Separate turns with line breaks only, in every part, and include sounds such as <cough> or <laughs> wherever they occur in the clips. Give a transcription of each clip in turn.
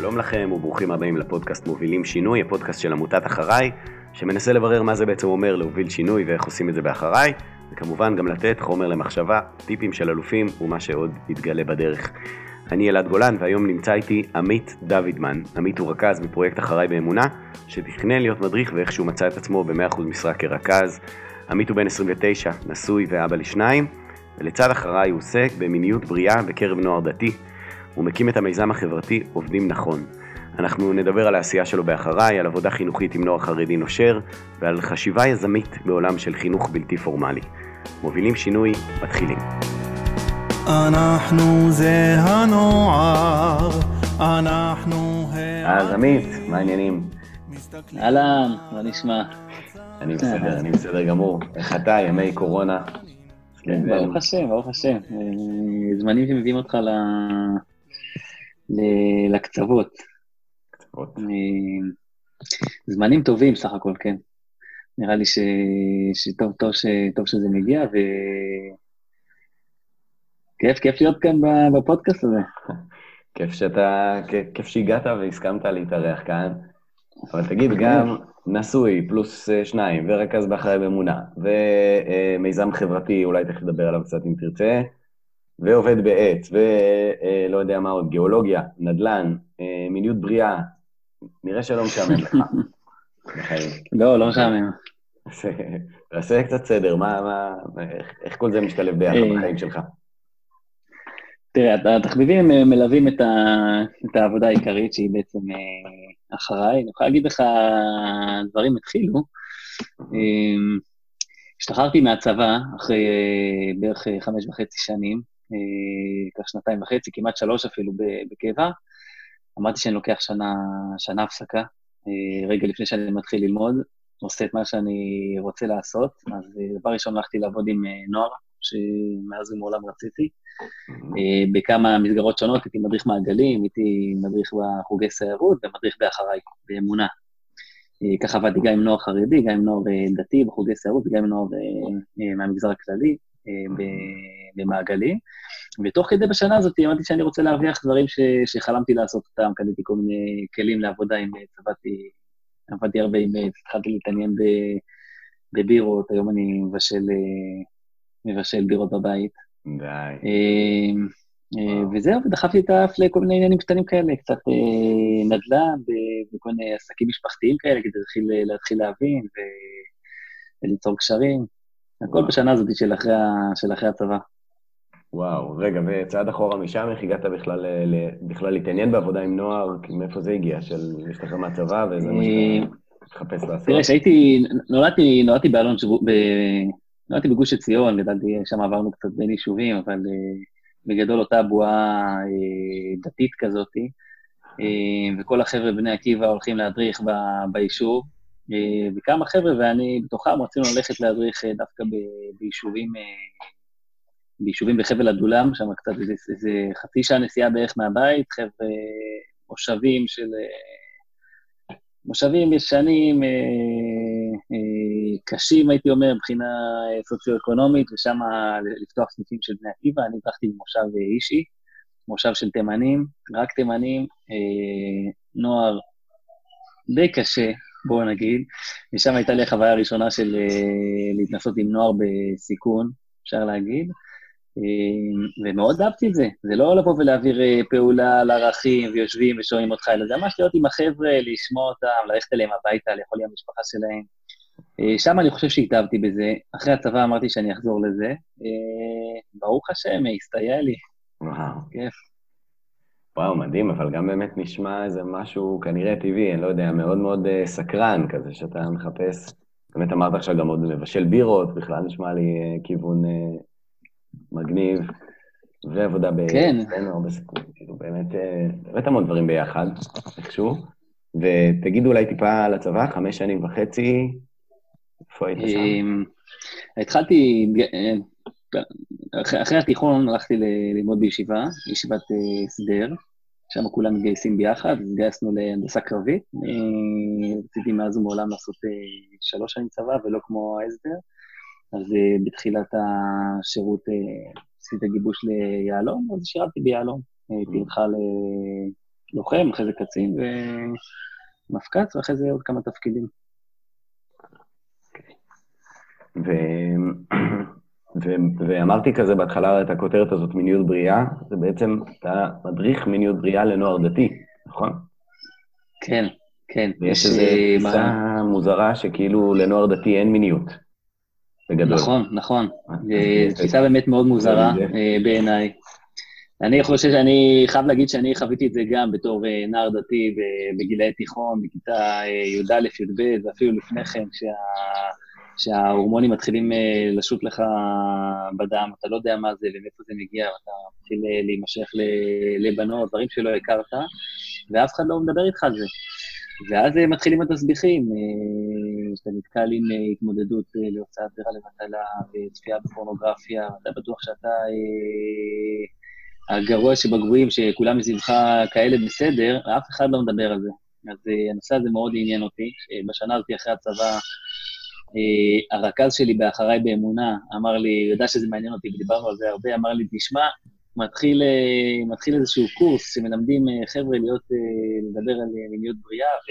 שלום לכם וברוכים הבאים לפודקאסט מובילים שינוי, הפודקאסט של עמותת אחריי, שמנסה לברר מה זה בעצם אומר להוביל שינוי ואיך עושים את זה באחריי, וכמובן גם לתת חומר למחשבה, טיפים של אלופים ומה שעוד יתגלה בדרך. אני אלעד גולן והיום נמצא איתי עמית דוידמן. עמית הוא רכז בפרויקט אחריי באמונה, שתכנן להיות מדריך ואיכשהו מצא את עצמו ב-100% משרה כרכז. עמית הוא בן 29, נשוי ואבא לשניים, ולצד אחריי הוא עוסק במיניות בריאה בקרב נוער דתי. הוא מקים את המיזם החברתי עובדים נכון. אנחנו נדבר על העשייה שלו באחריי, על עבודה חינוכית עם נוער חרדי נושר, ועל חשיבה יזמית בעולם של חינוך בלתי פורמלי. מובילים שינוי, מתחילים. אנחנו זה הנוער, אנחנו... אז עמית, מה העניינים?
אהלן, מה נשמע?
אני בסדר, אני בסדר גמור. איך אתה, ימי קורונה?
כן, ברוך השם, ברוך השם. זמנים שמביאים אותך לקצוות. קצוות. זמנים טובים סך הכל, כן. נראה לי ש... שטוב טוב, ש... טוב שזה מגיע, ו... כיף, כיף להיות כאן בפודקאסט הזה. <laughs>
כיף שאתה, כיף שהגעת והסכמת להתארח כאן. אבל תגיד, גם נשוי פלוס אה, שניים, ורכז באחראי באמונה, ומיזם חברתי, אולי תכף נדבר עליו קצת אם תרצה, ועובד בעט, ולא אה, יודע מה עוד, גיאולוגיה, נדל"ן, אה, מיניות בריאה, נראה שלא משעמם לך.
לא, לא משעמם.
תעשה קצת סדר, מה, מה, איך, איך כל זה משתלב ביחד בחיים שלך?
תראה, התחביבים מלווים את, ה, את העבודה העיקרית, שהיא בעצם אה, אחריי. אני יכול להגיד לך, דברים התחילו. השתחררתי מהצבא אחרי אה, בערך אה, חמש וחצי שנים, כך שנתיים וחצי, כמעט שלוש אפילו בקבע. אמרתי שאני לוקח שנה, שנה הפסקה, רגע לפני שאני מתחיל ללמוד, עושה את מה שאני רוצה לעשות. אז דבר ראשון הלכתי לעבוד עם נוער, שמאז ומעולם רציתי. אה, בכמה מסגרות שונות, הייתי מדריך מעגלים, הייתי מדריך בחוגי סיירות ומדריך באחריי, באמונה. אה, ככה עבדתי גם עם נוער חרדי, גם עם נוער אה, דתי בחוגי סיירות וגם עם נוער מהמגזר הכללי במעגלים. ותוך כדי בשנה הזאת אמרתי שאני רוצה להרוויח דברים ש, שחלמתי לעשות אותם, קניתי כל מיני כלים לעבודה עם, צבעתי, עבדתי הרבה עם, התחלתי להתעניין בבירות, היום אני מבשל, מבשל בירות בבית. די. אה, וזהו, ודחפתי את האף לכל מיני עניינים קטנים כאלה, קצת אה, נדל"ן וכל מיני עסקים משפחתיים כאלה, כדי להתחיל, להתחיל להבין וליצור קשרים. הכל בשנה הזאת של אחרי, של אחרי הצבא.
וואו, רגע, וצעד אחורה משם, איך הגעת בכלל, בכלל להתעניין בעבודה עם נוער? מאיפה זה הגיע? של להשתחרר מהצבא וזה מה שאתה מחפש לעשות?
תראה, כשהייתי, נולדתי, נולדתי באלון, נולדתי בגוש עציון, לדעתי שם עברנו קצת בין יישובים, אבל uh, בגדול אותה בועה דתית כזאת, וכל החבר'ה בני עקיבא הולכים להדריך ב, ביישוב, וכמה חבר'ה, ואני בתוכם רצינו ללכת להדריך דווקא ב, ביישובים, ביישובים בחבל עדולם, שם קצת איזה, איזה חצי שעה נסיעה בערך מהבית, חבר'ה מושבים של... Uh, מושבים ישנים, אה, אה, קשים, הייתי אומר, מבחינה אה, סוציו-אקונומית, ושם לפתוח סניפים של בני עקיבא, אני הלכתי במושב אישי, מושב של תימנים, רק תימנים, נוער די קשה, בואו נגיד, ושם הייתה לי החוויה הראשונה של להתנסות עם נוער בסיכון, אפשר להגיד. אמ, ומאוד אהבתי את זה. זה לא לבוא ולהעביר אה, פעולה על ערכים ויושבים ושומעים אותך, אלא זה ממש להיות עם החבר'ה, לשמוע אותם, ללכת אליהם הביתה, לאכול עם המשפחה שלהם. אה, שם אני חושב שהתאהבתי בזה. אחרי הצבא אמרתי שאני אחזור לזה. אה, ברוך השם, הסתייע לי.
וואו. כיף. וואו, מדהים, אבל גם באמת נשמע איזה משהו כנראה טבעי, אני לא יודע, מאוד מאוד סקרן כזה, שאתה מחפש. באמת אמרת עכשיו גם עוד מבשל בירות, בכלל נשמע לי כיוון מגניב, ועבודה ב...
כן.
הרבה סיכוי, כאילו באמת, אה, באמת המון דברים ביחד, איכשהו. ותגידו אולי טיפה על הצבא, חמש שנים וחצי, איפה היית שם? אמ,
התחלתי, אה, אחרי התיכון הלכתי ללמוד בישיבה, ישיבת אה, הסדר, שם כולם מתגייסים ביחד, התגייסנו להנדסה קרבית. רציתי מאז ומעולם לעשות שלוש שנים צבא, ולא כמו ההסדר. אז uh, בתחילת השירות uh, עשיתי גיבוש ליהלום, אז שירתתי ביהלום. הייתי mm. בכלל לוחם, אחרי זה קצין ומפקץ, ואחרי זה עוד כמה תפקידים.
ו... ו- ואמרתי כזה בהתחלה את הכותרת הזאת, מיניות בריאה, זה בעצם, אתה מדריך מיניות בריאה לנוער דתי, נכון?
כן, כן.
ויש איזו אה, תפיסה. מוזרה שכאילו לנוער דתי אין מיניות,
בגדול. נכון, נכון. אה, זו תפיסה באמת מאוד מוזרה אה, בעיניי. אני חושב שאני חייב להגיד שאני חוויתי את זה גם בתור נער דתי בגילאי תיכון, בכיתה י"א-י"ב, ואפילו לפני כן, כשה... שההורמונים מתחילים אה, לשוט לך בדם, אתה לא יודע מה זה ומאיפה זה מגיע, ואתה מתחיל אה, להימשך לבנות, דברים שלא הכרת, ואף אחד לא מדבר איתך על זה. ואז אה, מתחילים התסביכים, שאתה נתקל עם התמודדות להוצאת זרע לבטלה וצפייה בפורנוגרפיה, אתה בטוח שאתה הגרוע שבגרועים, שכולם מסביבך כאלה בסדר, ואף אחד לא מדבר על זה. אז הנושא הזה מאוד עניין אותי. בשנה הזאת אחרי הצבא אה, הרכז שלי באחריי באמונה אמר לי, הוא יודע שזה מעניין אותי, ודיברנו על זה הרבה, אמר לי, תשמע, מתחיל, אה, מתחיל איזשהו קורס שמלמדים אה, חבר'ה להיות, לדבר על מיניות בריאה ו,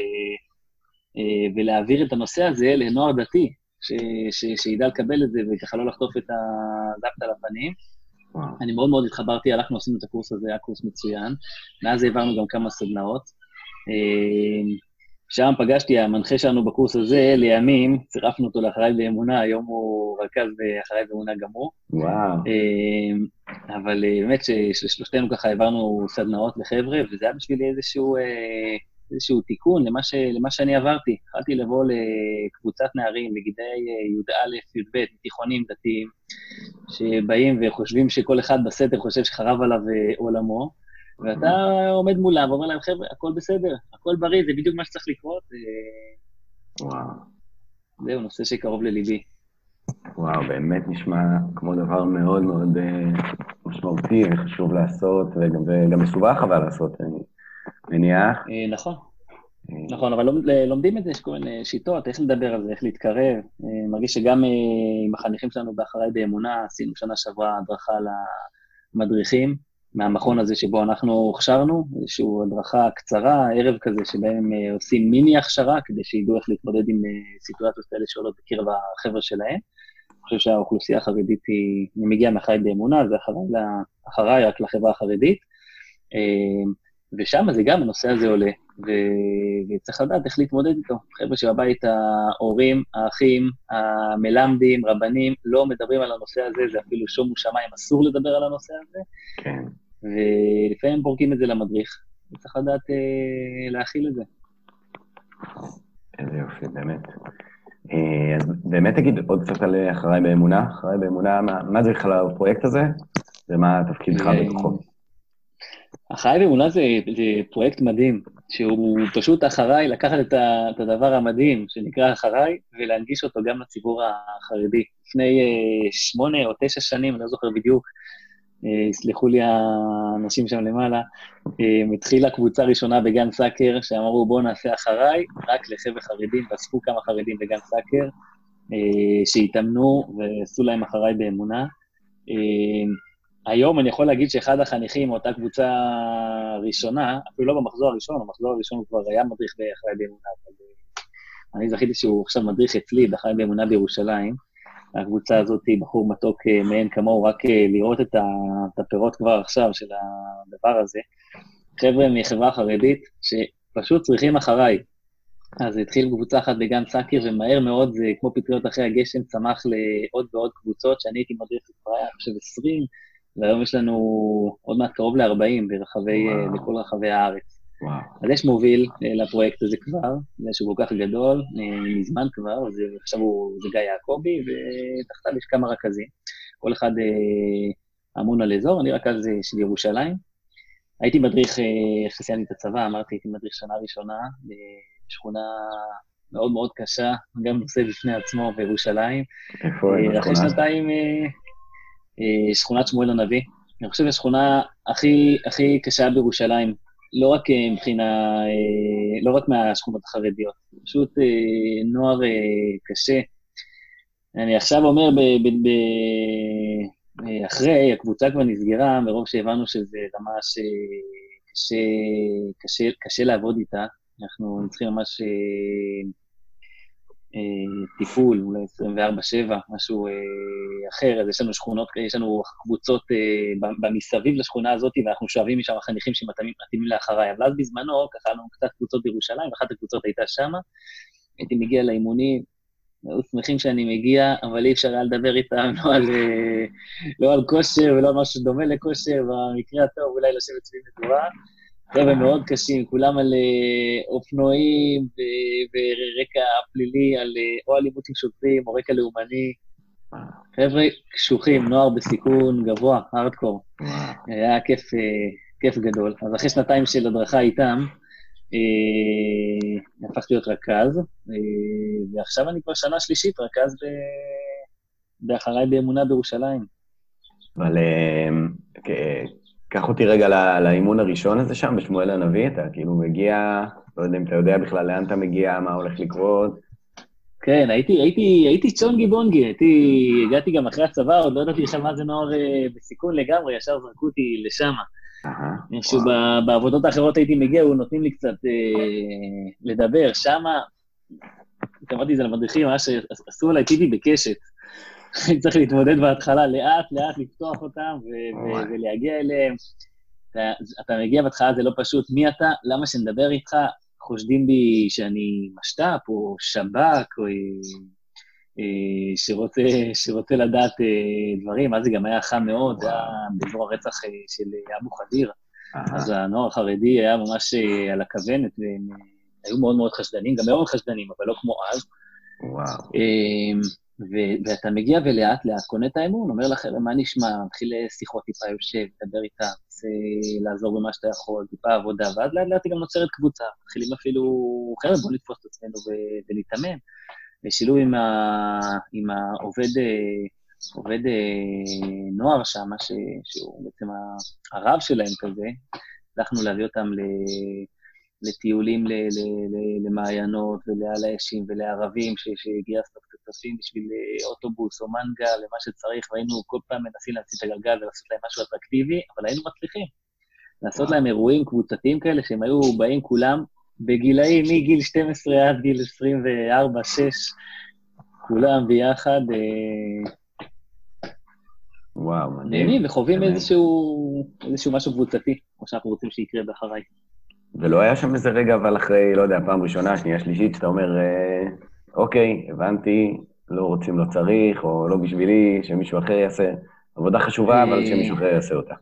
ולהעביר את הנושא הזה לנוער דתי, ש, ש, שידע לקבל את זה וככה לא לחטוף את הדפת על הפנים. וואו. אני מאוד מאוד התחברתי, הלכנו, עשינו את הקורס הזה, היה קורס מצוין. מאז העברנו גם כמה סדנאות. שם פגשתי, המנחה שלנו בקורס הזה, לימים, צירפנו אותו לאחריי באמונה, היום הוא רכז באחריי באמונה גם הוא.
וואו.
אמ, אבל אה, באמת ששלושתנו ככה העברנו סדנאות לחבר'ה, וזה היה בשבילי איזשהו, אה, איזשהו תיקון למה, ש, למה שאני עברתי. התחלתי לבוא לקבוצת נערים בגילאי אה, י"א, י"ב, תיכונים דתיים, שבאים וחושבים שכל אחד בסתר חושב שחרב עליו עולמו. ואתה עומד מולם ואומר להם, חבר'ה, הכל בסדר, הכל בריא, זה בדיוק מה שצריך לקרות.
וואו.
זהו, נושא שקרוב לליבי.
וואו, באמת נשמע כמו דבר מאוד מאוד uh, משמעותי וחשוב לעשות, וגם, וגם מסובך אבל לעשות, אני מניח.
אה, נכון. אה, נכון, אבל לומדים את זה, יש כל מיני שיטות, איך לדבר על זה, איך להתקרב. מרגיש שגם עם החניכים שלנו באחריי באמונה, עשינו שנה שעברה הדרכה למדריכים, מהמכון הזה שבו אנחנו הכשרנו, איזושהי הדרכה קצרה, ערב כזה, שבהם uh, עושים מיני הכשרה, כדי שידעו איך להתמודד עם uh, סיטואציות כאלה שעולות בקרב החבר'ה שלהם. אני חושב שהאוכלוסייה החרדית היא, אני מגיע מהחי באמונה, זה אחריי, רק לחברה החרדית. ושם זה גם הנושא הזה עולה, ו... וצריך לדעת איך להתמודד איתו. חבר'ה שבבית, ההורים, האחים, המלמדים, רבנים, לא מדברים על הנושא הזה, זה אפילו שומו שמיים, אסור לדבר על הנושא הזה.
כן.
ולפעמים פורקים את זה למדריך, וצריך לדעת אה, להכיל את זה.
איזה יופי, באמת. אה, אז באמת תגיד עוד קצת על אחריי באמונה. אחריי באמונה, מה, מה זה בכלל הפרויקט הזה, ומה תפקידך אה, בתוכו?
אחריי באמונה זה, זה פרויקט מדהים, שהוא פשוט אחריי לקחת את, ה, את הדבר המדהים שנקרא אחריי ולהנגיש אותו גם לציבור החרדי. לפני אה, שמונה או תשע שנים, אני לא זוכר בדיוק, אה, יסלחו לי האנשים שם למעלה, אה, התחילה קבוצה ראשונה בגן סאקר, שאמרו בואו נעשה אחריי, רק לחבר'ה חרדים, ואספו כמה חרדים בגן סאקר, אה, שהתאמנו ועשו להם אחריי באמונה. היום אני יכול להגיד שאחד החניכים מאותה קבוצה ראשונה, אפילו לא במחזור הראשון, במחזור הראשון הוא כבר היה מדריך באחראי באמונה, אבל אה, אני זכיתי שהוא עכשיו מדריך אצלי באחראי באמונה בירושלים. הקבוצה הזאת היא בחור מתוק אה, מאין כמוהו, רק אה, לראות את, הפירות כבר עכשיו של הדבר הזה. חבר'ה מחברה חרדית שפשוט צריכים אחריי. אז התחיל קבוצה אחת בגן סאקר, ומהר מאוד, זה כמו פטריות אחרי הגשם, צמח לעוד ועוד קבוצות, שאני הייתי מדריך כבר אני חושב, 20, והיום יש לנו עוד מעט קרוב ל-40 ברחבי, בכל רחבי הארץ. וואו. אז יש מוביל אה, לפרויקט הזה כבר, בגלל שהוא כל כך גדול, אה, מזמן כבר, אז עכשיו הוא, זה גיא יעקבי, ותחתיו יש כמה רכזים. כל אחד אה, אמון על אזור, אני רכז של ירושלים. הייתי מדריך, איך סיימתי את הצבא, אמרתי, הייתי מדריך שנה ראשונה בשכונה מאוד מאוד קשה, גם נושא בפני עצמו בירושלים.
איפה
איפה? אחרי שנתיים, שכונת שמואל הנביא. אני חושב שהשכונה הכי, הכי קשה בירושלים, לא רק אה, מבחינה, אה, לא רק מהשכונות החרדיות, פשוט אה, נוער קשה. אני עכשיו אומר, ב, ב, ב, אחרי, הקבוצה כבר נסגרה, מרוב שהבנו שזה ממש שקשה לעבוד איתה, אנחנו צריכים ממש אה, אה, טיפול, אולי 24-7, משהו אה, אחר, אז יש לנו שכונות, יש לנו קבוצות אה, במסביב לשכונה הזאת, ואנחנו שואבים משם חניכים שמתאימים לאחריי. אבל אז בזמנו, ככה לנו קצת קבוצות בירושלים, אחת הקבוצות הייתה שמה, הייתי מגיע לאימונים, היו שמחים שאני מגיע, אבל אי אפשר היה לדבר איתם <laughs> לא על, לא על כושר ולא על משהו דומה לכושר, במקרה הטוב אולי לשבת סביב מדורה. חבר'ה מאוד קשים, כולם על אה, אופנועים ורקע פלילי, על אה, או אלימות עם שוטרים או רקע לאומני. חבר'ה קשוחים, נוער בסיכון גבוה, הארדקור. היה כיף, אה, כיף גדול. אז אחרי שנתיים של הדרכה איתם, הפכתי להיות רכז, ועכשיו אני כבר שנה שלישית רכז באחריי באמונה בירושלים.
אבל קח אותי רגע לא, לאימון הראשון הזה שם, בשמואל הנביא, אתה כאילו מגיע, לא יודע אם אתה יודע בכלל לאן אתה מגיע, מה הולך לקרות.
כן, הייתי, הייתי, הייתי צ'ונגי בונגי, הייתי, הגעתי גם אחרי הצבא, עוד לא ידעתי עכשיו מה זה נוער אה, בסיכון לגמרי, ישר זרקו אותי לשם. איכשהו בעבודות האחרות הייתי מגיע, הוא נותנים לי קצת אה, לדבר. שמה, אמרתי את זה למדריכים, ממש עשו עליי טיבי בקשת. אני צריך להתמודד בהתחלה, לאט לאט לפתוח אותם ולהגיע אליהם. אתה, אתה מגיע בהתחלה, זה לא פשוט. מי אתה? למה שנדבר איתך? חושדים בי שאני משת"פ או שב"כ, או אה, שרוצה, שרוצה לדעת אה, דברים. אז זה גם היה חם מאוד, זה היה באזור הרצח אה, של אבו חדיר. אז הנוער החרדי היה ממש על הכוונת, והם היו מאוד מאוד חשדנים, גם מאוד חשדנים, אבל לא כמו אז.
וואו.
ו- ואתה מגיע ולאט לאט קונה את האמון, אומר לחבר'ה, מה נשמע, מתחיל שיחות טיפה, יושב, מדבר איתה, רוצה לעזור במה שאתה יכול, טיפה עבודה, ואז לאט לאט היא גם נוצרת קבוצה. מתחילים אפילו, חבר'ה, בואו נתפוס את עצמנו ו- ונתאמן. בשילוב עם, ה- עם העובד עובד נוער שם, ש- שהוא בעצם הרב שלהם כזה, הצלחנו להביא אותם ל- לטיולים למעיינות ולעל האשים ולערבים שגייסנו כספים בשביל אה, אוטובוס או מנגה, למה שצריך, והיינו כל פעם מנסים להמציא את הגלגל ולעשות להם משהו אטרקטיבי, אבל היינו מצליחים. לעשות להם אירועים קבוצתיים כאלה, שהם היו באים כולם בגילאים מגיל 12 עד גיל 24-6, כולם ביחד. אה,
וואו,
מדהים. וחווים איזשהו, איזשהו משהו קבוצתי, כמו שאנחנו רוצים שיקרה באחריי.
ולא היה שם איזה רגע, אבל אחרי, לא יודע, פעם ראשונה, שנייה, שלישית, שאתה אומר, אה, אוקיי, הבנתי, לא רוצים, לא צריך, או לא בשבילי, שמישהו אחר יעשה. עבודה חשובה, אבל שמישהו אחר יעשה אותה.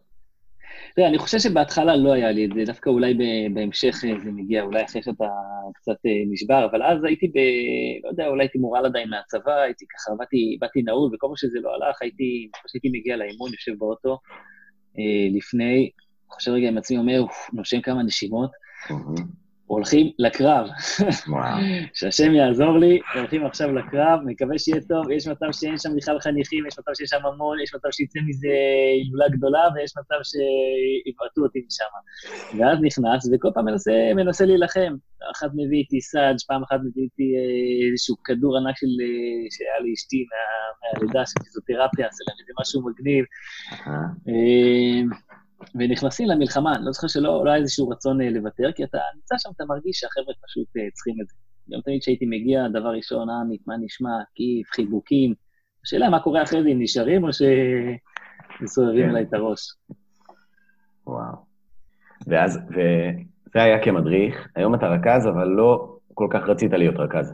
תראה, אני חושב שבהתחלה לא היה לי את זה, דווקא אולי בהמשך זה מגיע, אולי אחרי שאתה קצת אה, נשבר, אבל אז הייתי ב... לא יודע, אולי הייתי מורל עדיין מהצבא, הייתי ככה, באתי, באתי נעול, וכל מה שזה לא הלך, הייתי, אני חושב שהייתי מגיע לאימון, יושב באוטו, אה, לפני, חושב רגע עם עצמי, אומר, נושם כמה נשימות, הולכים לקרב. וואו. שהשם יעזור לי, הולכים עכשיו לקרב, מקווה שיהיה טוב, יש מצב שאין שם בכלל חניכים, יש מצב שיש שם המון, יש מצב שיצא מזה הילולה גדולה, ויש מצב שיבעטו אותי משם. ואז נכנס, וכל פעם מנסה, מנסה להילחם. אחת מביא איתי סאג', פעם אחת מביא איתי אה, איזשהו כדור ענק של, אה, שהיה לאשתי מה, מהלידה של פיזיותרפיה, להם איזה משהו מגניב. ונכנסים למלחמה, אני לא זוכר שלא לא היה איזשהו רצון אה, לוותר, כי אתה נמצא שם, אתה מרגיש שהחבר'ה פשוט uh, צריכים את זה. גם תמיד כשהייתי מגיע, דבר ראשון, עמית, מה נשמע, כיף, חיבוקים. השאלה מה קורה אחרי זה, אם נשארים או שמסובבים כן. עליי את הראש.
וואו. ואז, וזה היה כמדריך, היום אתה רכז, אבל לא כל כך רצית להיות רכז.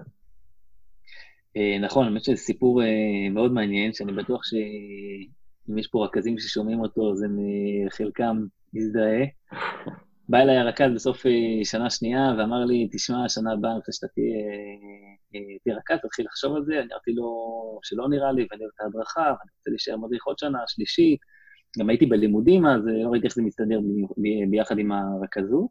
Uh, נכון, האמת שזה סיפור מאוד מעניין, שאני בטוח ש... אם יש פה רכזים ששומעים אותו, אז הם חלקם מזדהה. בא אליי הרכז בסוף אה, שנה שנייה ואמר לי, תשמע, שנה הבאה אני רוצה שאתה תהיה רכז, תתחיל לחשוב על זה. אני אמרתי לו שלא נראה לי, ואני אוהב את ההדרכה, ואני רוצה להישאר מדריך עוד שנה, שלישית. גם הייתי בלימודים אז, לא ראיתי איך זה מסתדר ביחד עם הרכזות.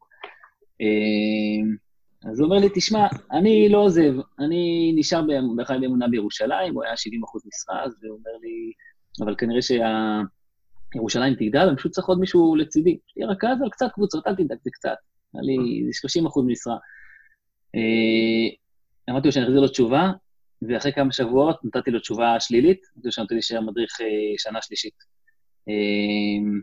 אה, אז הוא אומר לי, תשמע, אני לא עוזב, אני נשאר בכלל באמונה בירושלים, הוא היה 70 אחוז משרה, אז הוא אומר לי, אבל כנראה שירושלים תגדל, אני פשוט צריך עוד מישהו לצידי. תהיה רכז על קצת קבוצות, אל תדאג, זה קצת. היה לי 30 אחוז משרה. אה, אמרתי לו שאני אחזיר לו תשובה, ואחרי כמה שבועות נתתי לו תשובה שלילית, אמרתי לו שאני נותן להישאר מדריך אה, שנה שלישית. אה,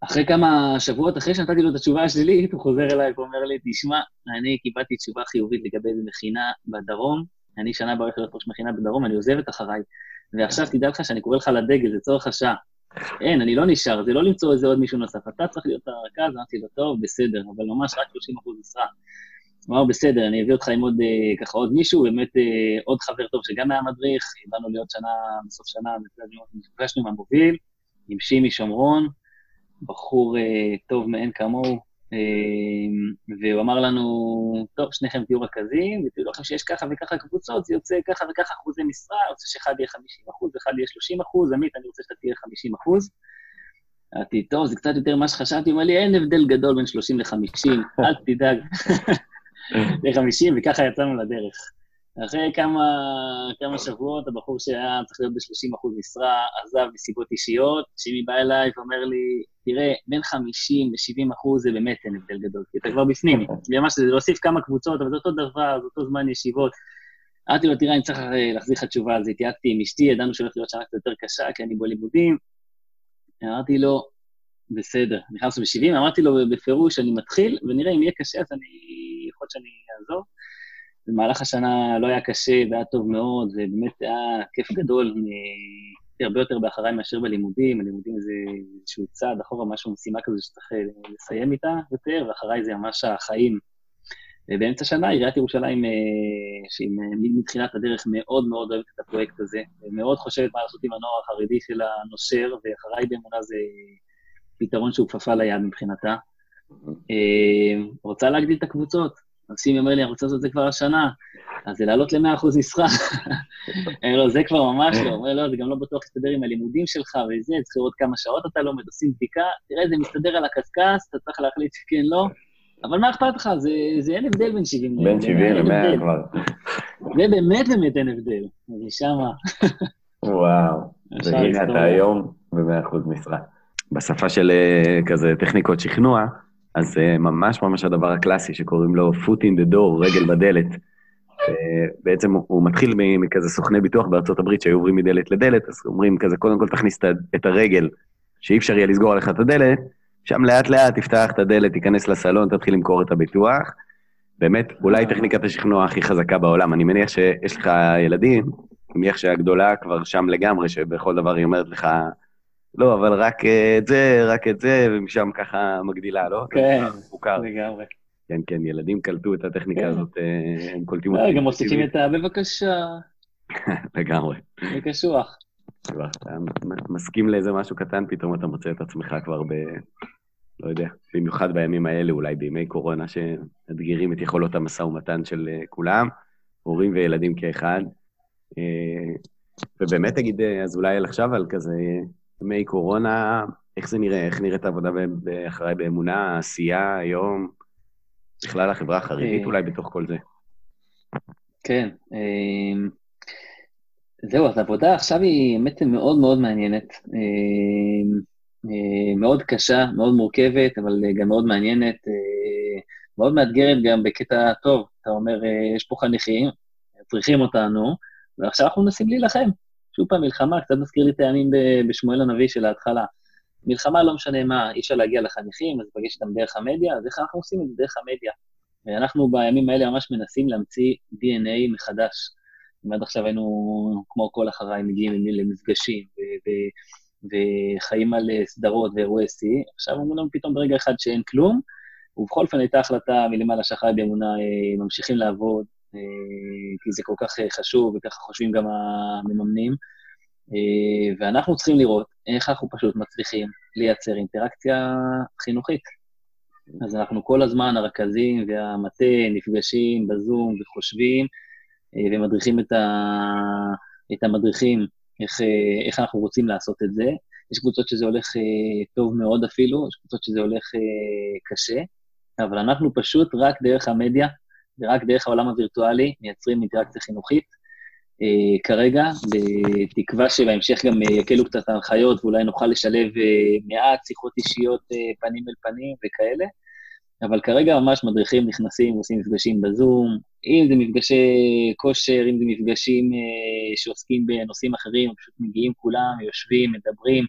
אחרי כמה שבועות, אחרי שנתתי לו את התשובה השלילית, <laughs> הוא חוזר אליי ואומר לי, תשמע, אני קיבלתי תשובה חיובית לגבי מכינה בדרום, אני שנה להיות ראש מכינה בדרום, אני עוזב את אחריי. ועכשיו תדע לך שאני קורא לך לדגל, זה צורך השעה. אין, אני לא נשאר, זה לא למצוא איזה עוד מישהו נוסף. אתה צריך להיות הרכז, אמרתי לו, טוב, בסדר, אבל ממש רק 30 אחוז משרה. הוא אמר, בסדר, אני אביא אותך עם עוד, אה, ככה עוד מישהו, באמת אה, עוד חבר טוב שגם היה מדריך, באנו להיות שנה, בסוף שנה, נפגשנו עם המוביל, עם שימי שומרון, בחור אה, טוב מאין כמוהו, והוא אמר לנו, טוב, שניכם תהיו רכזים, ותראו לכם שיש ככה וככה קבוצות, זה יוצא ככה וככה אחוזי משרה, רוצה שאחד יהיה 50 אחוז, ואחד יהיה 30 אחוז, עמית, אני רוצה שאתה תהיה 50 אחוז. אמרתי, טוב, זה קצת יותר ממה שחשבתי, הוא אמר לי, אין הבדל גדול בין 30 ל-50, אל תדאג. <laughs> ל-50, וככה יצאנו לדרך. אחרי כמה, כמה שבועות, הבחור שהיה צריך להיות ב-30% משרה, עזב מסיבות אישיות, שימי בא אליי ואומר לי, תראה, בין 50 ל-70% זה באמת אין הבדל גדול, כי אתה כבר בפנים. ממש זה להוסיף כמה קבוצות, אבל זה אותו דבר, זה אותו זמן ישיבות. אמרתי לו, תראה, אני צריך להחזיר לך תשובה על זה, התייעצתי עם אשתי, ידענו שהולכת להיות שנה קצת יותר קשה, כי אני בלימודים. אמרתי לו, בסדר, נכנסנו ב-70, אמרתי לו בפירוש, אני מתחיל, ונראה אם יהיה קשה, אז אני, יכול להיות שאני אעזור. במהלך השנה לא היה קשה והיה טוב מאוד, ובאמת היה כיף גדול, הרבה יותר באחריי מאשר בלימודים, הלימודים זה איזשהו צעד אחורה, משהו, משימה כזו שצריך לסיים איתה יותר, ואחריי זה ממש החיים. ובאמצע השנה עיריית ירושלים, אה, שהיא מתחילת הדרך מאוד מאוד אוהבת את הפרויקט הזה, ומאוד חושבת מה לעשות עם הנוער החרדי של הנושר, ואחריי באמונה זה פתרון שהוא כפפה ליד מבחינתה. אה, רוצה להגדיל את הקבוצות. שימי אומר לי, אני רוצה לעשות את זה כבר השנה, אז זה לעלות ל-100% משרה. אני אומר לו, זה כבר ממש לא. אומר, לא, זה גם לא בטוח להסתדר עם הלימודים שלך וזה, צריך לראות כמה שעות אתה לומד, עושים בדיקה, תראה, זה מסתדר על הקשקש, אתה צריך להחליט שכן, לא. אבל מה אכפת לך? זה, זה אין הבדל בין 70
ל... בין 70 ל-100 כבר.
זה באמת באמת אין הבדל. אז שמה.
וואו. והנה אתה היום ב-100% משרה. בשפה של אה, כזה טכניקות שכנוע, אז זה ממש ממש הדבר הקלאסי שקוראים לו foot in the door, רגל בדלת. אה, בעצם הוא מתחיל מכזה סוכני ביטוח בארצות הברית שהיו עוברים מדלת לדלת, אז אומרים כזה, קודם כל תכניס את הרגל, שאי אפשר יהיה לסגור עליך את הדלת, שם לאט לאט תפתח את הדלת, תיכנס לסלון, תתחיל למכור את הביטוח. באמת, אולי טכניקת השכנוע הכי חזקה בעולם. אני מניח שיש לך ילדים, אני מניח שהגדולה כבר שם לגמרי, שבכל דבר היא אומרת לך, לא, אבל רק אה, את זה, רק את זה, ומשם ככה מגדילה, לא?
כן, לגמרי.
כן, כן, ילדים קלטו את הטכניקה כן. הזאת, אה, הם קולטים
אותי. גם מוסיפים את ה... בבקשה. <laughs>
לגמרי.
זה קשוח.
אתה מסכים לאיזה משהו קטן, פתאום אתה מוצא את עצמך כבר ב... לא יודע, במיוחד בימים האלה, אולי בימי קורונה, שמאתגרים את יכולות המשא ומתן של אה, כולם, הורים וילדים כאחד. ובאמת תגיד, אז אולי עכשיו על כזה ימי קורונה, איך זה נראה? איך נראית העבודה אחריי באמונה, עשייה היום, בכלל החברה החרדית אה. אולי בתוך כל זה?
כן. אה, זהו, אז העבודה עכשיו היא באמת מאוד מאוד מעניינת. אה, מאוד קשה, מאוד מורכבת, אבל גם מאוד מעניינת, מאוד מאתגרת גם בקטע טוב. אתה אומר, יש פה חניכים, צריכים אותנו, ועכשיו אנחנו מנסים להילחם. שוב פעם, מלחמה, קצת מזכיר לי את הימים בשמואל הנביא של ההתחלה. מלחמה לא משנה מה, אי אפשר להגיע לחניכים, אז פגש איתם דרך המדיה, אז איך אנחנו עושים את זה? דרך המדיה. ואנחנו בימים האלה ממש מנסים להמציא DNA מחדש. אם עד עכשיו היינו, כמו כל אחריי, מגיעים למפגשים וחיים על סדרות ואירועי שיא, עכשיו אומרים לנו פתאום ברגע אחד שאין כלום, ובכל אופן הייתה החלטה מלמעלה שאחריי באמונה אה, ממשיכים לעבוד, אה, כי זה כל כך אה, חשוב, וככה חושבים גם המממנים. אה, ואנחנו צריכים לראות איך אנחנו פשוט מצליחים לייצר אינטראקציה חינוכית. אז אנחנו כל הזמן, הרכזים והמטה, נפגשים בזום וחושבים, ומדריכים את, ה... את המדריכים איך, איך אנחנו רוצים לעשות את זה. יש קבוצות שזה הולך טוב מאוד אפילו, יש קבוצות שזה הולך קשה, אבל אנחנו פשוט רק דרך המדיה ורק דרך העולם הווירטואלי מייצרים אינטראקציה חינוכית. Uh, כרגע, בתקווה שבהמשך גם uh, יקלו קצת ההנחיות ואולי נוכל לשלב uh, מעט שיחות אישיות פנים אל פנים וכאלה, אבל כרגע ממש מדריכים נכנסים ועושים מפגשים בזום, אם זה מפגשי כושר, אם זה מפגשים שעוסקים בנושאים אחרים, פשוט מגיעים כולם, יושבים, מדברים,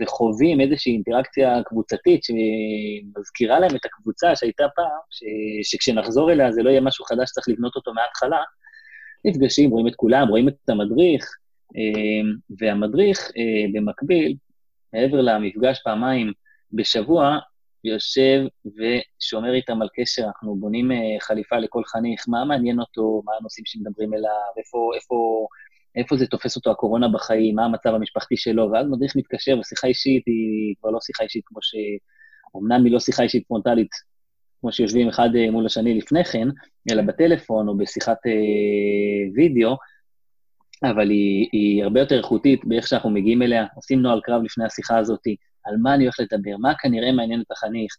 וחווים איזושהי אינטראקציה קבוצתית שמזכירה להם את הקבוצה שהייתה פעם, ש, שכשנחזור אליה זה לא יהיה משהו חדש שצריך לבנות אותו מההתחלה, נפגשים, רואים את כולם, רואים את המדריך, אה, והמדריך אה, במקביל, מעבר למפגש פעמיים בשבוע, יושב ושומר איתם על קשר, אנחנו בונים חליפה לכל חניך, מה מעניין אותו, מה הנושאים שמדברים אליו, איפה, איפה איפה זה תופס אותו הקורונה בחיים, מה המצב המשפחתי שלו, ואז מדריך מתקשר, ושיחה אישית היא כבר לא שיחה אישית כמו ש... אמנם היא לא שיחה אישית פרונטלית, כמו שיושבים אחד אה, מול השני לפני כן, אלא בטלפון או בשיחת אה, וידאו, אבל היא, היא הרבה יותר איכותית באיך שאנחנו מגיעים אליה, עושים נוהל קרב לפני השיחה הזאת, על מה אני הולך לדבר, מה כנראה מעניין את החניך,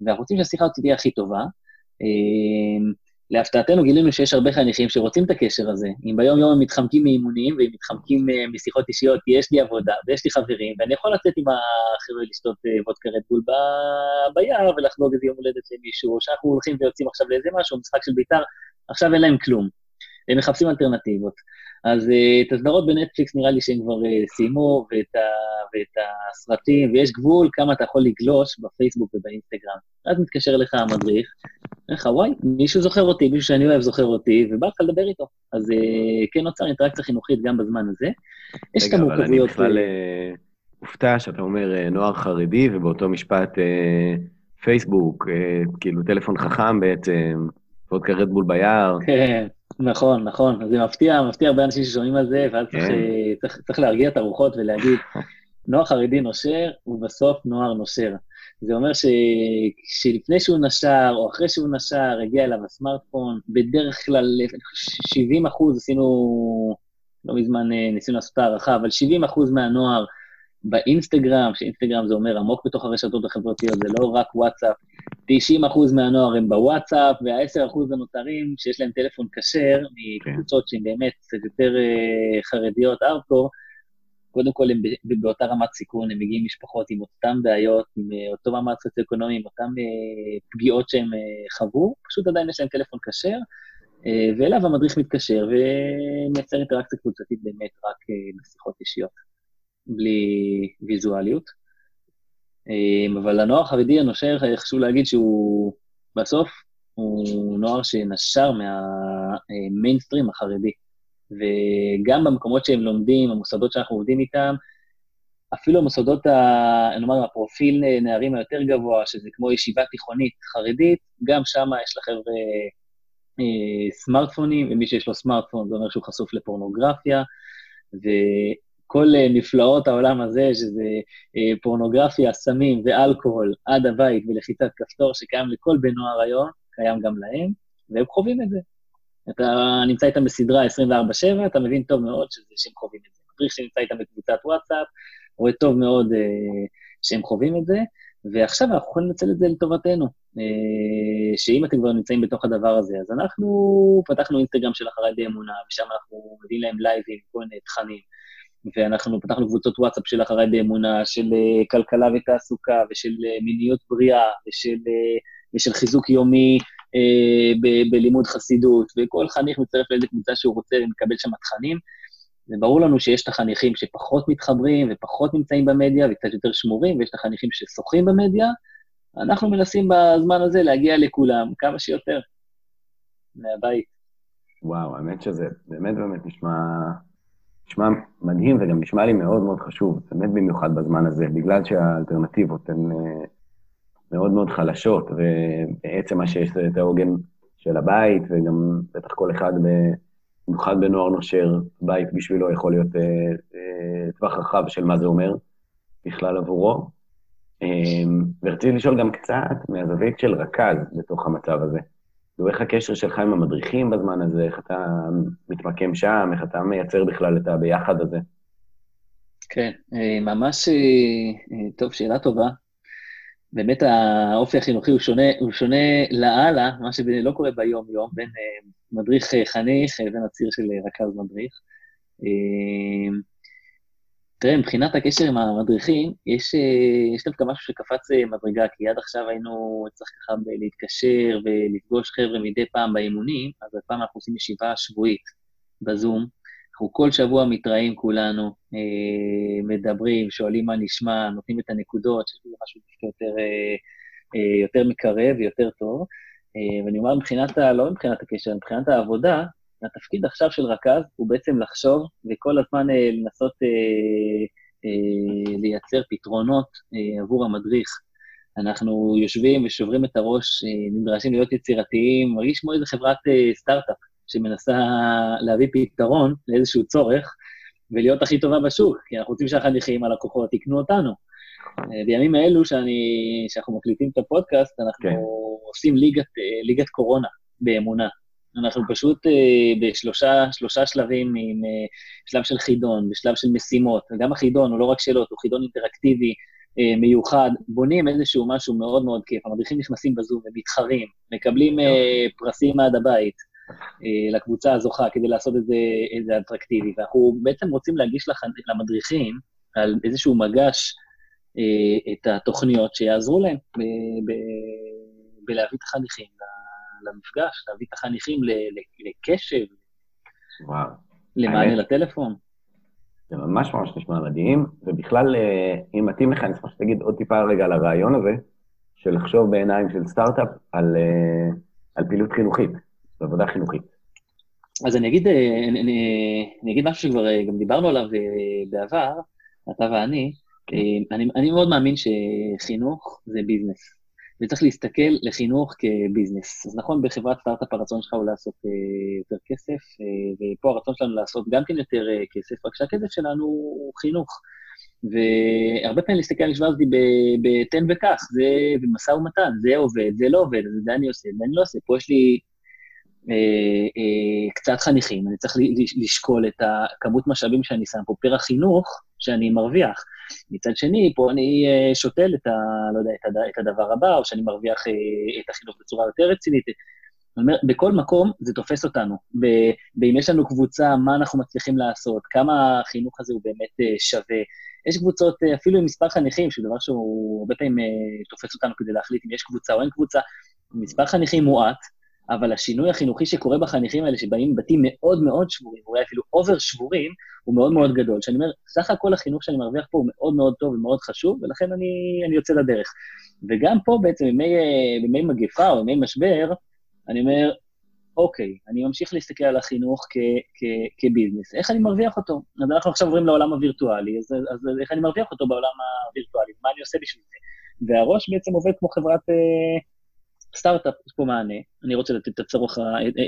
ואנחנו רוצים שהשיחה הזאת תהיה הכי טובה. אה, להפתעתנו גילינו שיש הרבה חניכים שרוצים את הקשר הזה. אם ביום-יום הם מתחמקים מאימונים והם מתחמקים uh, משיחות אישיות, כי יש לי עבודה ויש לי חברים, ואני יכול לצאת עם החבר'ה לשתות uh, וודקה רדבול ב- ביער ולחגוג איזה יום הולדת למישהו, או שאנחנו הולכים ויוצאים עכשיו לאיזה משהו, משחק של בית"ר, עכשיו אין להם כלום. הם מחפשים אלטרנטיבות. אז uh, את הסדרות בנטפליקס נראה לי שהם כבר uh, סיימו, ואת, ה, ואת הסרטים, ויש גבול כמה אתה יכול לגלוש בפייסבוק ובאינסטגרם. אז מתקשר אליך המדריך, אומר לך, וואי, מישהו זוכר אותי, מישהו שאני אוהב זוכר אותי, ובא לך לדבר איתו. אז כן נוצר אינטראקציה חינוכית גם בזמן הזה.
יש את המורכבויות... רגע, אבל אני בכלל מופתע שאתה אומר נוער חרדי, ובאותו משפט פייסבוק, כאילו טלפון חכם בעצם, ועוד כרדבול ביער.
כן. נכון, נכון. זה מפתיע, מפתיע הרבה אנשים ששומעים על זה, ואז צריך, כן. צריך, צריך להרגיע את הרוחות ולהגיד, <laughs> נוער חרדי נושר, ובסוף נוער נושר. זה אומר ש... שלפני שהוא נשר, או אחרי שהוא נשר, הגיע אליו הסמארטפון, בדרך כלל 70 אחוז, עשינו, לא מזמן אה, ניסינו לעשות הערכה, אבל 70 אחוז מהנוער באינסטגרם, שאינסטגרם זה אומר עמוק בתוך הרשתות החברתיות, זה לא רק וואטסאפ, 90% מהנוער הם בוואטסאפ, וה-10% הנותרים שיש להם טלפון כשר, מקבוצות שהן באמת קצת יותר uh, חרדיות, ארדקור, קודם כל הם באותה רמת סיכון, הם מגיעים משפחות עם אותן בעיות, עם uh, אותו מעמד סוציו-אקונומי, עם אותן uh, פגיעות שהם חוו, פשוט עדיין יש להם טלפון כשר, ואליו המדריך מתקשר ומייצר אינטראקציה קבוצתית באמת רק בשיחות אישיות, בלי ויזואליות. אמ, אבל הנוער החרדי הנושר, חשוב להגיד שהוא בסוף, הוא נוער שנשר מהמיינסטרים החרדי. וגם במקומות שהם לומדים, המוסדות שאנחנו עובדים איתם, אפילו המוסדות, ה, נאמר, הפרופיל נערים היותר גבוה, שזה כמו ישיבה תיכונית חרדית, גם שם יש לחבר'ה אה, סמארטפונים, ומי שיש לו סמארטפון זה אומר שהוא חשוף לפורנוגרפיה, כל אה, נפלאות העולם הזה, שזה אה, פורנוגרפיה, סמים ואלכוהול עד הבית ולחיצת כפתור שקיים לכל בן נוער היום, קיים גם להם, והם חווים את זה. אתה נמצא איתם בסדרה 24-7, אתה מבין טוב מאוד שזה שהם חווים את זה. מדריך שנמצא איתם בקבוצת וואטסאפ, רואה טוב מאוד אה, שהם חווים את זה, ועכשיו אנחנו יכולים לנצל את זה לטובתנו. אה, שאם אתם כבר נמצאים בתוך הדבר הזה, אז אנחנו פתחנו אינסטגרם של אחרי די אמונה, ושם אנחנו מביאים להם לייבים, כל מיני תכנים. ואנחנו פתחנו קבוצות וואטסאפ של אחריי באמונה, של אה, כלכלה ותעסוקה, ושל אה, מיניות בריאה, ושל, אה, ושל חיזוק יומי ב- בלימוד חסידות, וכל חניך מצטרף לאיזה קבוצה שהוא רוצה ומקבל שם תכנים. וברור לנו שיש את החניכים שפחות מתחברים ופחות נמצאים במדיה וקצת יותר שמורים, ויש את החניכים ששוחים במדיה. אנחנו מנסים בזמן הזה להגיע לכולם כמה שיותר מהבית.
וואו, האמת שזה באמת באמת נשמע נשמע מדהים וגם נשמע לי מאוד מאוד חשוב, באמת במיוחד בזמן הזה, בגלל שהאלטרנטיבות הן אה, מאוד מאוד חלשות, ובעצם מה שיש זה את העוגן של הבית, וגם בטח כל אחד, במיוחד בנוער נושר, בית בשבילו יכול להיות אה, אה, טווח רחב של מה זה אומר בכלל עבורו. ורציתי לשאול גם קצת מהזווית של רכז בתוך המצב הזה. ואיך הקשר שלך עם המדריכים בזמן הזה, איך אתה מתמקם שם, איך אתה מייצר בכלל את הביחד הזה?
כן, אה, ממש, אה, אה, טוב, שאלה טובה. באמת האופי החינוכי הוא שונה, הוא שונה לאללה, מה שלא קורה ביום-יום, בין מדריך חניך לבין הציר של רכז מדריך. תראה, מבחינת הקשר עם המדריכים, יש, אה, יש דווקא משהו שקפץ אה, מדרגה, כי עד עכשיו היינו צריך ככה להתקשר ולפגוש חבר'ה מדי פעם באימונים, אז הפעם אנחנו עושים ישיבה שבועית בזום, אנחנו כל שבוע מתראים כולנו, אה, מדברים, שואלים מה נשמע, נותנים את הנקודות, שזה משהו יותר, יותר מקרב ויותר טוב. ואני אומר מבחינת, ה, לא מבחינת הקשר, מבחינת העבודה, התפקיד עכשיו של רכז הוא בעצם לחשוב וכל הזמן לנסות לייצר פתרונות עבור המדריך. אנחנו יושבים ושוברים את הראש, אה, נדרשים להיות יצירתיים, מרגיש כמו איזה חברת אה, סטארט-אפ שמנסה להביא פתרון לאיזשהו צורך ולהיות הכי טובה בשוק, כי אנחנו רוצים שהחניכים, הלקוחות, יקנו אותנו. אה, בימים האלו שאני, שאנחנו מקליטים את הפודקאסט, אנחנו כן. עושים ליגת, ליגת קורונה באמונה. אנחנו פשוט בשלושה שלושה שלבים, עם שלב של חידון, בשלב של משימות, וגם החידון הוא לא רק שאלות, הוא חידון אינטראקטיבי, אה, מיוחד, בונים איזשהו משהו מאוד מאוד כיף, המדריכים נכנסים בזום ומתחרים, מקבלים אה, פרסים עד הבית אה, לקבוצה הזוכה כדי לעשות את זה, את זה אטרקטיבי, ואנחנו בעצם רוצים להגיש לח, למדריכים על איזשהו מגש את התוכניות שיעזרו להם ב, ב, בלהביא את החניכים למפגש, להביא את החניכים לקשב, וואו. למענה לטלפון.
זה ממש ממש נשמע מדהים, ובכלל, אה, אם מתאים לך, אני אשמח שתגיד עוד טיפה רגע על הרעיון הזה, של לחשוב בעיניים של סטארט-אפ על, אה, על פעילות חינוכית, עבודה חינוכית.
אז אני אגיד, אה, אני, אני אגיד משהו שכבר גם דיברנו עליו בעבר, אתה ואני, כן. אני, אני מאוד מאמין שחינוך זה ביזנס. וצריך להסתכל לחינוך כביזנס. אז נכון, בחברת סטארט-אפ הרצון שלך הוא לעשות אה, יותר כסף, אה, ופה הרצון שלנו לעשות גם כן יותר אה, כסף, רק שהכסף שלנו הוא חינוך. והרבה פעמים להסתכל על המשוואה הזאת בתן וקח, זה במשא ומתן, זה עובד, זה לא עובד, זה אני עושה, זה אני לא עושה. פה יש לי אה, אה, קצת חניכים, אני צריך לשקול את הכמות משאבים שאני שם פה פר החינוך שאני מרוויח. מצד שני, פה אני אה, שותל את, ה, לא יודע, את הדבר הבא, או שאני מרוויח את החינוך בצורה יותר רצינית. זאת אומרת, בכל מקום זה תופס אותנו. ואם יש לנו קבוצה, מה אנחנו מצליחים לעשות, כמה החינוך הזה הוא באמת שווה. יש קבוצות, אפילו עם מספר חניכים, שזה דבר שהוא הרבה פעמים תופס אותנו כדי להחליט אם יש קבוצה או אין קבוצה, מספר חניכים מועט, אבל השינוי החינוכי שקורה בחניכים האלה, שבאים מבתים מאוד מאוד שבורים, אולי אפילו אובר שבורים, הוא מאוד מאוד גדול. שאני אומר, סך הכל החינוך שאני מרוויח פה הוא מאוד מאוד טוב ומאוד חשוב, ולכן אני, אני יוצא לדרך. וגם פה בעצם, בימי, בימי מגפה או בימי משבר, אני אומר, אוקיי, אני ממשיך להסתכל על החינוך כ, כ, כביזנס. איך אני מרוויח אותו? אז אנחנו עכשיו עוברים לעולם הווירטואלי, אז, אז איך אני מרוויח אותו בעולם הווירטואלי? מה אני עושה בשביל זה? והראש בעצם עובד כמו חברת... אה, סטארט-אפ, יש פה מענה, אני רוצה לתת את הצורך,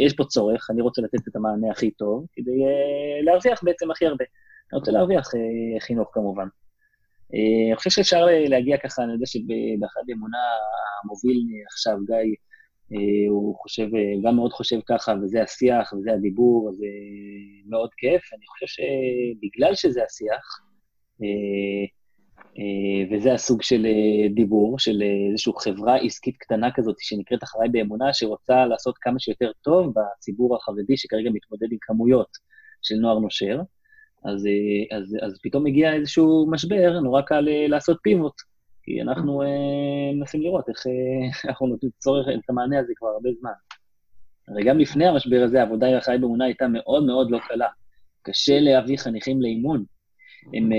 יש פה צורך, אני רוצה לתת את המענה הכי טוב, כדי uh, להרוויח בעצם הכי הרבה. אני רוצה להרוויח uh, חינוך כמובן. אני חושב שאפשר להגיע ככה, אני יודע שבאחד אמונה המוביל עכשיו, גיא, הוא חושב, גם מאוד חושב ככה, וזה השיח, וזה הדיבור, זה מאוד כיף. אני חושב שבגלל שזה השיח, אה, וזה הסוג של אה, דיבור, של אה, איזושהי חברה עסקית קטנה כזאת שנקראת אחריי באמונה, שרוצה לעשות כמה שיותר טוב בציבור החרדי, שכרגע מתמודד עם כמויות של נוער נושר. אז, אז, אז פתאום מגיע איזשהו משבר, נורא קל לעשות פיבוט, כי אנחנו מנסים לראות איך <laughs> אנחנו נותנים צורך, את המענה הזה כבר הרבה זמן. הרי גם לפני המשבר הזה, העבודה עם החי באמונה הייתה מאוד מאוד לא קלה. קשה להביא חניכים לאימון, אין,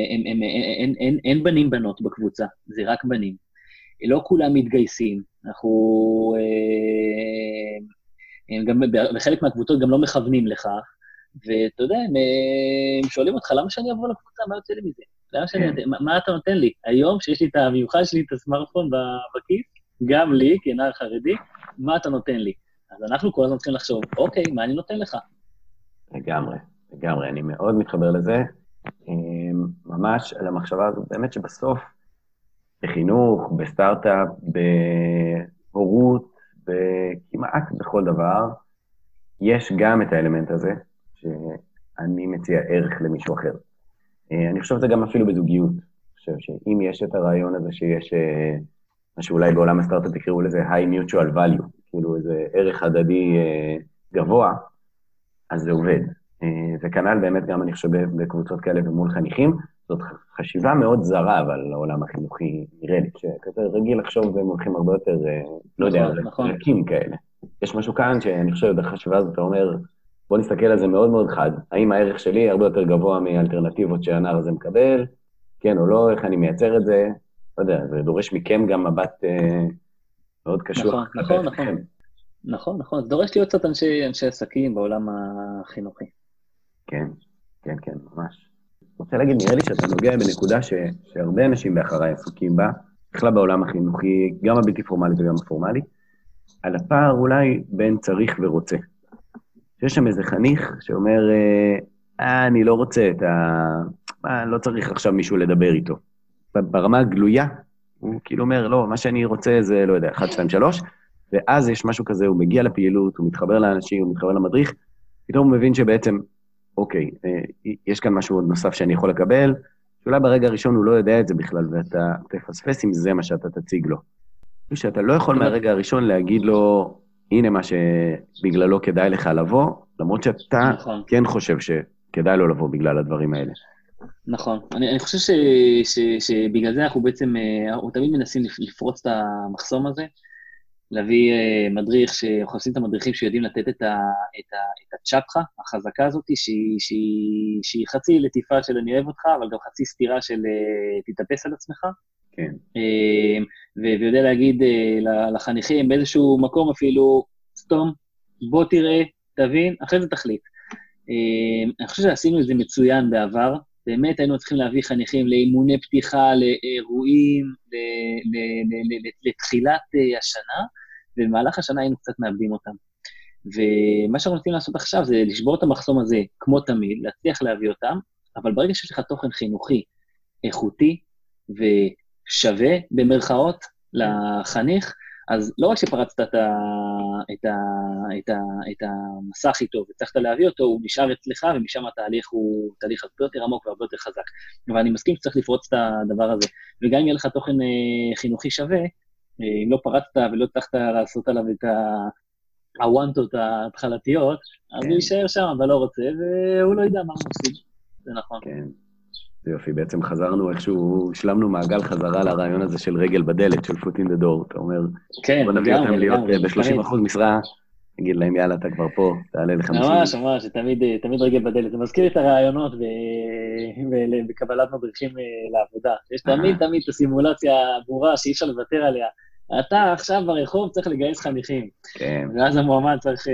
אין, אין בנים בנות בקבוצה, זה רק בנים. לא כולם מתגייסים, אנחנו... אה, הם גם, בחלק מהקבוצות גם לא מכוונים לכך, ואתה יודע, הם, הם שואלים אותך, למה שאני אבוא לקבוצה? מה יוצא לי מזה? למה שאני... כן. מה, מה אתה נותן לי? היום, שיש לי את המיוחד שלי, את הסמארטפון בכיס, גם לי, כנער חרדי, מה אתה נותן לי? אז אנחנו כל הזמן צריכים לחשוב, אוקיי, מה אני נותן לך?
לגמרי, לגמרי, אני מאוד מתחבר לזה. אמ, ממש על המחשבה הזאת, באמת שבסוף, בחינוך, בסטארט-אפ, בהורות, כמעט בכל דבר, יש גם את האלמנט הזה, שאני מציע ערך למישהו אחר. אה, אני חושב שזה גם אפילו בזוגיות. אני חושב שאם יש את הרעיון הזה שיש, אה, מה שאולי בעולם הסטארט-אפ יקראו לזה high mutual value, כאילו איזה ערך הדדי אה, גבוה, אז זה עובד. אה, וכנ"ל באמת גם, אני חושב, בקבוצות כאלה ומול חניכים. זאת חשיבה מאוד זרה, אבל לעולם החינוכי, נראה לי, שכזה רגיל לחשוב והם הולכים הרבה יותר, אה, לא יודע, נכון, נכון. רכים כאלה. יש משהו כאן שאני חושב, בחשיבה הזאת אתה אומר, בוא נסתכל על זה מאוד מאוד חד. האם הערך שלי הרבה יותר גבוה מאלטרנטיבות שהנער הזה מקבל? כן או לא, איך אני מייצר את זה? לא יודע, זה דורש מכם גם מבט אה, מאוד קשוח.
נכון, נכון, נכון. נכון, נכון. זה דורש להיות קצת אנשי, אנשי עסקים בעולם החינוכי.
כן, כן, כן, ממש. רוצה להגיד, נראה לי שאתה נוגע בנקודה ש, שהרבה אנשים באחריי עסוקים בה, בכלל בעולם החינוכי, גם הבלתי פורמלי וגם הפורמלי, על הפער אולי בין צריך ורוצה. שיש שם איזה חניך שאומר, אה, אני לא רוצה את ה... מה, לא צריך עכשיו מישהו לדבר איתו. ברמה הגלויה, הוא כאילו אומר, לא, מה שאני רוצה זה, לא יודע, 1, 2, 3, ואז יש משהו כזה, הוא מגיע לפעילות, הוא מתחבר לאנשים, הוא מתחבר למדריך, פתאום הוא מבין שבעצם, אוקיי, אה, יש כאן משהו נוסף שאני יכול לקבל, שאולי ברגע הראשון הוא לא יודע את זה בכלל, ואתה תפספס אם זה מה שאתה תציג לו. שאתה לא יכול מהרגע הראשון להגיד לו, הנה מה שבגללו כדאי לך לבוא, למרות שאתה נכון. כן חושב שכדאי לו לבוא בגלל הדברים האלה.
נכון. אני, אני חושב ש, ש, שבגלל זה אנחנו בעצם, אה, אנחנו תמיד מנסים לפרוץ את המחסום הזה, להביא uh, מדריך, שאנחנו עושים את המדריכים שיודעים לתת את, ה, את, ה, את הצ'פחה, החזקה הזאת, שהיא, שהיא, שהיא חצי לטיפה של אני אוהב אותך, אבל גם חצי סתירה של uh, תתאפס על עצמך.
כן.
Uh, ויודע להגיד לחניכים באיזשהו מקום אפילו, סתום, בוא תראה, תבין, אחרי זה תחליט. אני חושב שעשינו את זה מצוין בעבר, באמת היינו צריכים להביא חניכים לאימוני פתיחה, לאירועים, לתחילת השנה, ובמהלך השנה היינו קצת מאבדים אותם. ומה שאנחנו רוצים לעשות עכשיו זה לשבור את המחסום הזה, כמו תמיד, להצליח להביא אותם, אבל ברגע שיש לך תוכן חינוכי איכותי ושווה, במרכאות, לחניך, אז לא רק שפרצת את, ה, את, ה, את, ה, את המסך איתו והצלחת להביא אותו, הוא נשאר אצלך, ומשם התהליך הוא תהליך הרבה יותר עמוק והרבה יותר חזק. אבל אני מסכים שצריך לפרוץ את הדבר הזה. וגם אם יהיה לך תוכן אה, חינוכי שווה, אה, אם לא פרצת ולא הצלחת לעשות עליו את הוואנטות ההתחלתיות, אז הוא כן. יישאר שם, אבל לא רוצה, והוא לא ידע מה הוא עושים. זה נכון.
כן. זה יופי, בעצם חזרנו איכשהו, השלמנו מעגל חזרה לרעיון הזה של רגל בדלת, של foot in the door. אתה אומר,
כן,
בוא נביא אותם להיות ב-30% משרה, נגיד להם, יאללה, אתה כבר פה, תעלה ל-50.
ממש, ממש, תמיד, תמיד רגל בדלת. זה מזכיר את הרעיונות בקבלת מדריכים אה, לעבודה. יש תמיד תמיד את הסימולציה הברורה שאי אפשר לוותר עליה. אתה עכשיו ברחוב צריך לגייס חניכים.
כן.
ואז המועמד צריך אה,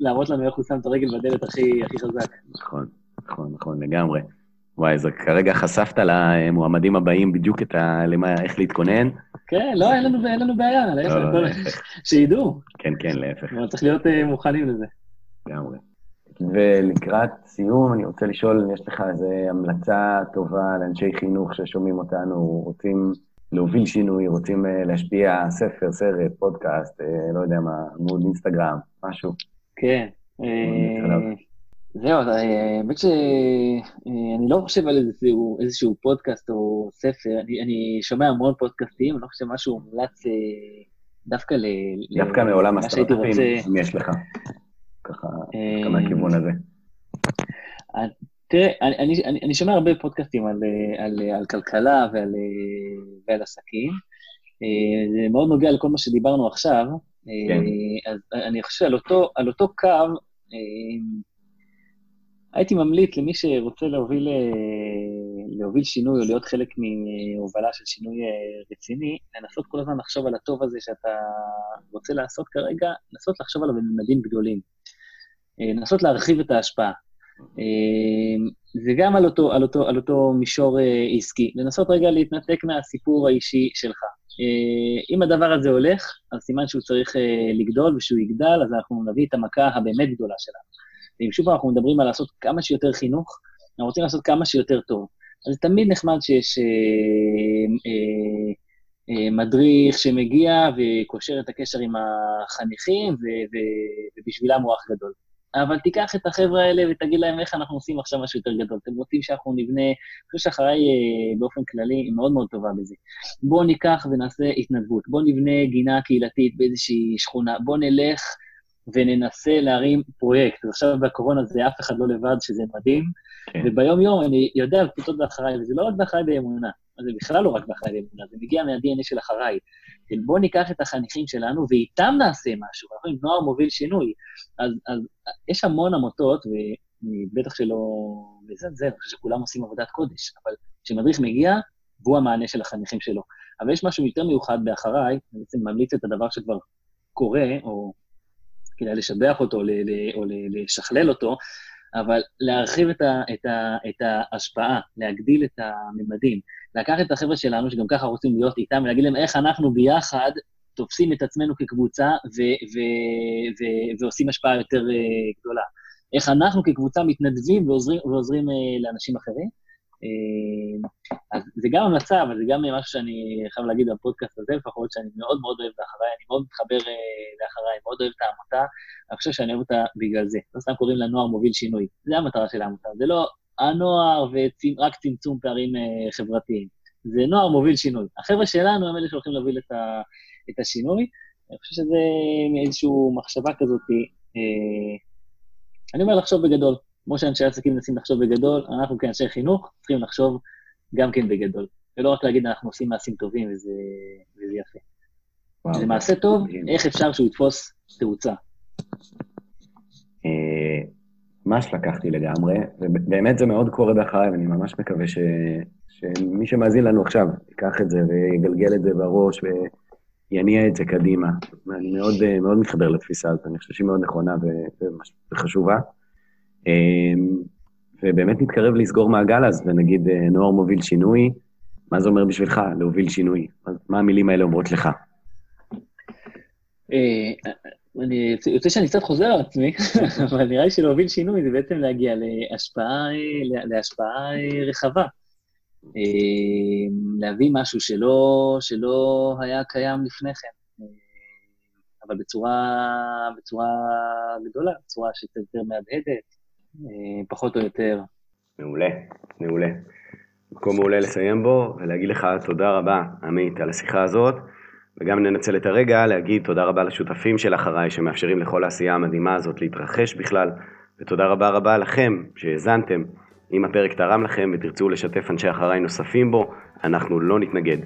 להראות לנו איך הוא שם את הרגל בדלת הכי חזק.
נכון, נכון, נכון, לגמרי. וואי, אז כרגע חשפת למועמדים הבאים בדיוק את ה... למה, איך להתכונן.
כן, לא, אין לנו, אין לנו בעיה, להפך, לא, לא, שידעו.
כן, כן, להפך.
אבל צריך להיות uh, מוכנים לזה.
לגמרי. ולקראת סיום, אני רוצה לשאול, יש לך איזו המלצה טובה לאנשי חינוך ששומעים אותנו, רוצים להוביל שינוי, רוצים uh, להשפיע ספר, סרט, פודקאסט, uh, לא יודע מה, עמוד אינסטגרם, משהו.
כן. זהו, אה, האמת שאני לא חושב על איזשהו, איזשהו פודקאסט או ספר, אני, אני שומע המון פודקאסטים, אני לא חושב שמשהו מומלץ אה, דווקא ל...
דווקא מעולם הסטארט-אפים, אם יש לך, ככה, מהכיוון הזה.
אה, תראה, אני, אני, אני, אני שומע הרבה פודקאסטים על, על, על כלכלה ועל, ועל עסקים. זה מאוד נוגע לכל מה שדיברנו עכשיו. כן. אז אני חושב על אותו, על אותו קו, הייתי ממליץ למי שרוצה להוביל, אה, להוביל שינוי או להיות חלק מהובלה של שינוי אה, רציני, לנסות כל הזמן לחשוב על הטוב הזה שאתה רוצה לעשות כרגע, לנסות לחשוב עליו בממדים גדולים. אה, לנסות להרחיב את ההשפעה. זה גם על אותו, על אותו, על אותו מישור עסקי, לנסות רגע להתנתק מהסיפור האישי שלך. אם הדבר הזה הולך, אז סימן שהוא צריך לגדול, ושהוא יגדל, אז אנחנו נביא את המכה הבאמת גדולה שלנו. ואם שוב אנחנו מדברים על לעשות כמה שיותר חינוך, אנחנו רוצים לעשות כמה שיותר טוב. אז זה תמיד נחמד שיש אה, אה, אה, מדריך שמגיע וקושר את הקשר עם החניכים, ו- ו- ובשבילם הוא אח גדול. אבל תיקח את החבר'ה האלה ותגיד להם איך אנחנו עושים עכשיו משהו יותר גדול. אתם רוצים שאנחנו נבנה, אני חושב שאחריי אה, באופן כללי היא מאוד מאוד טובה בזה. בואו ניקח ונעשה התנדבות, בואו נבנה גינה קהילתית באיזושהי שכונה, בואו נלך וננסה להרים פרויקט. אז עכשיו בקורונה זה אף אחד לא לבד, שזה מדהים. כן. וביום-יום אני יודע קבוצות באחריי, וזה לא רק באחריי באמונה. זה בכלל לא רק באחראי לאמונה, זה מגיע מה-DNA של אחריי. כן, בואו ניקח את החניכים שלנו ואיתם נעשה משהו, אנחנו אומרים, נוער מוביל שינוי. אז, אז יש המון עמותות, ובטח שלא מזלזל, אני חושב שכולם עושים עבודת קודש, אבל כשמדריך מגיע, והוא המענה של החניכים שלו. אבל יש משהו יותר מיוחד באחריי, אני בעצם ממליץ את הדבר שכבר קורה, או כדאי לשבח אותו או לשכלל אותו, אבל להרחיב את, ה, את, ה, את ההשפעה, להגדיל את הממדים, לקחת את החבר'ה שלנו, שגם ככה רוצים להיות איתם, ולהגיד להם איך אנחנו ביחד תופסים את עצמנו כקבוצה ו, ו, ו, ועושים השפעה יותר uh, גדולה. איך אנחנו כקבוצה מתנדבים ועוזרים, ועוזרים uh, לאנשים אחרים. Uh, אז זה גם המלצה, אבל זה גם משהו שאני חייב להגיד בפודקאסט הזה, לפחות שאני מאוד מאוד אוהב לאחריי, אני מאוד מתחבר uh, לאחריי, מאוד אוהב את העמותה, אני חושב שאני אוהב אותה בגלל זה. לא סתם קוראים לה נוער מוביל שינוי, זה המטרה של העמותה, זה לא הנוער ורק צמצום פערים uh, חברתיים, זה נוער מוביל שינוי. החבר'ה שלנו הם אלה שהולכים להוביל את, ה, את השינוי, אני חושב שזה מאיזושהי מחשבה כזאת, uh, אני אומר לחשוב בגדול, כמו שאנשי עסקים מנסים לחשוב בגדול, אנחנו כאנשי חינוך צריכים לחשוב גם כן בגדול, ולא רק להגיד אנחנו עושים מעשים טובים וזה, וזה יפה. וואו, זה מעשה טוב. איך אפשר שהוא יתפוס תאוצה.
אה, ממש לקחתי לגמרי, ובאמת זה מאוד קורה באחריי, ואני ממש מקווה ש... שמי שמאזין לנו עכשיו ייקח את זה ויגלגל את זה בראש ויניע את זה קדימה. אני מאוד, אה, מאוד מתחבר לתפיסה הזאת, אני חושב שהיא מאוד נכונה וחשובה. אמ, ובאמת נתקרב לסגור מעגל אז, ונגיד אה, נוער מוביל שינוי, מה זה אומר בשבילך להוביל שינוי? מה המילים האלה אומרות לך?
אה, אני יוצא שאני קצת חוזר על עצמי, <laughs> אבל נראה לי שלהוביל שינוי זה בעצם להגיע להשפעה, להשפעה רחבה. להביא משהו שלא, שלא היה קיים לפני כן, אבל בצורה, בצורה גדולה, בצורה שקצת יותר מהדהדת, אה, פחות או יותר.
מעולה, מעולה. מקום מעולה לסיים בו, ולהגיד לך תודה רבה, עמית, על השיחה הזאת, וגם ננצל את הרגע להגיד תודה רבה לשותפים של אחריי, שמאפשרים לכל העשייה המדהימה הזאת להתרחש בכלל, ותודה רבה רבה לכם שהאזנתם. אם הפרק תרם לכם ותרצו לשתף אנשי אחריי נוספים בו, אנחנו לא נתנגד.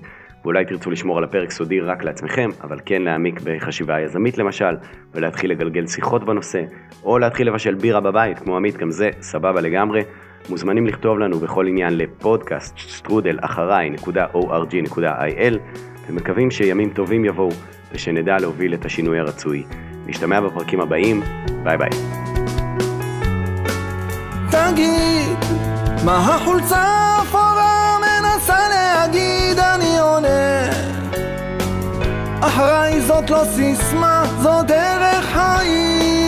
ואולי תרצו לשמור על הפרק סודי רק לעצמכם, אבל כן להעמיק בחשיבה יזמית למשל, ולהתחיל לגלגל שיחות בנושא, או להתחיל לבשל בירה בבית, כמו עמית, גם זה סבבה לגמרי. מוזמנים לכתוב לנו בכל עניין לפודקאסט שטרודל אחריי.org.il ומקווים שימים טובים יבואו ושנדע להוביל את השינוי הרצוי. נשתמע בפרקים הבאים, ביי ביי. תגיד, מה החולצה אפורה מנסה להגיד אני עונה. אחריי זאת לא סיסמה, זאת דרך חיים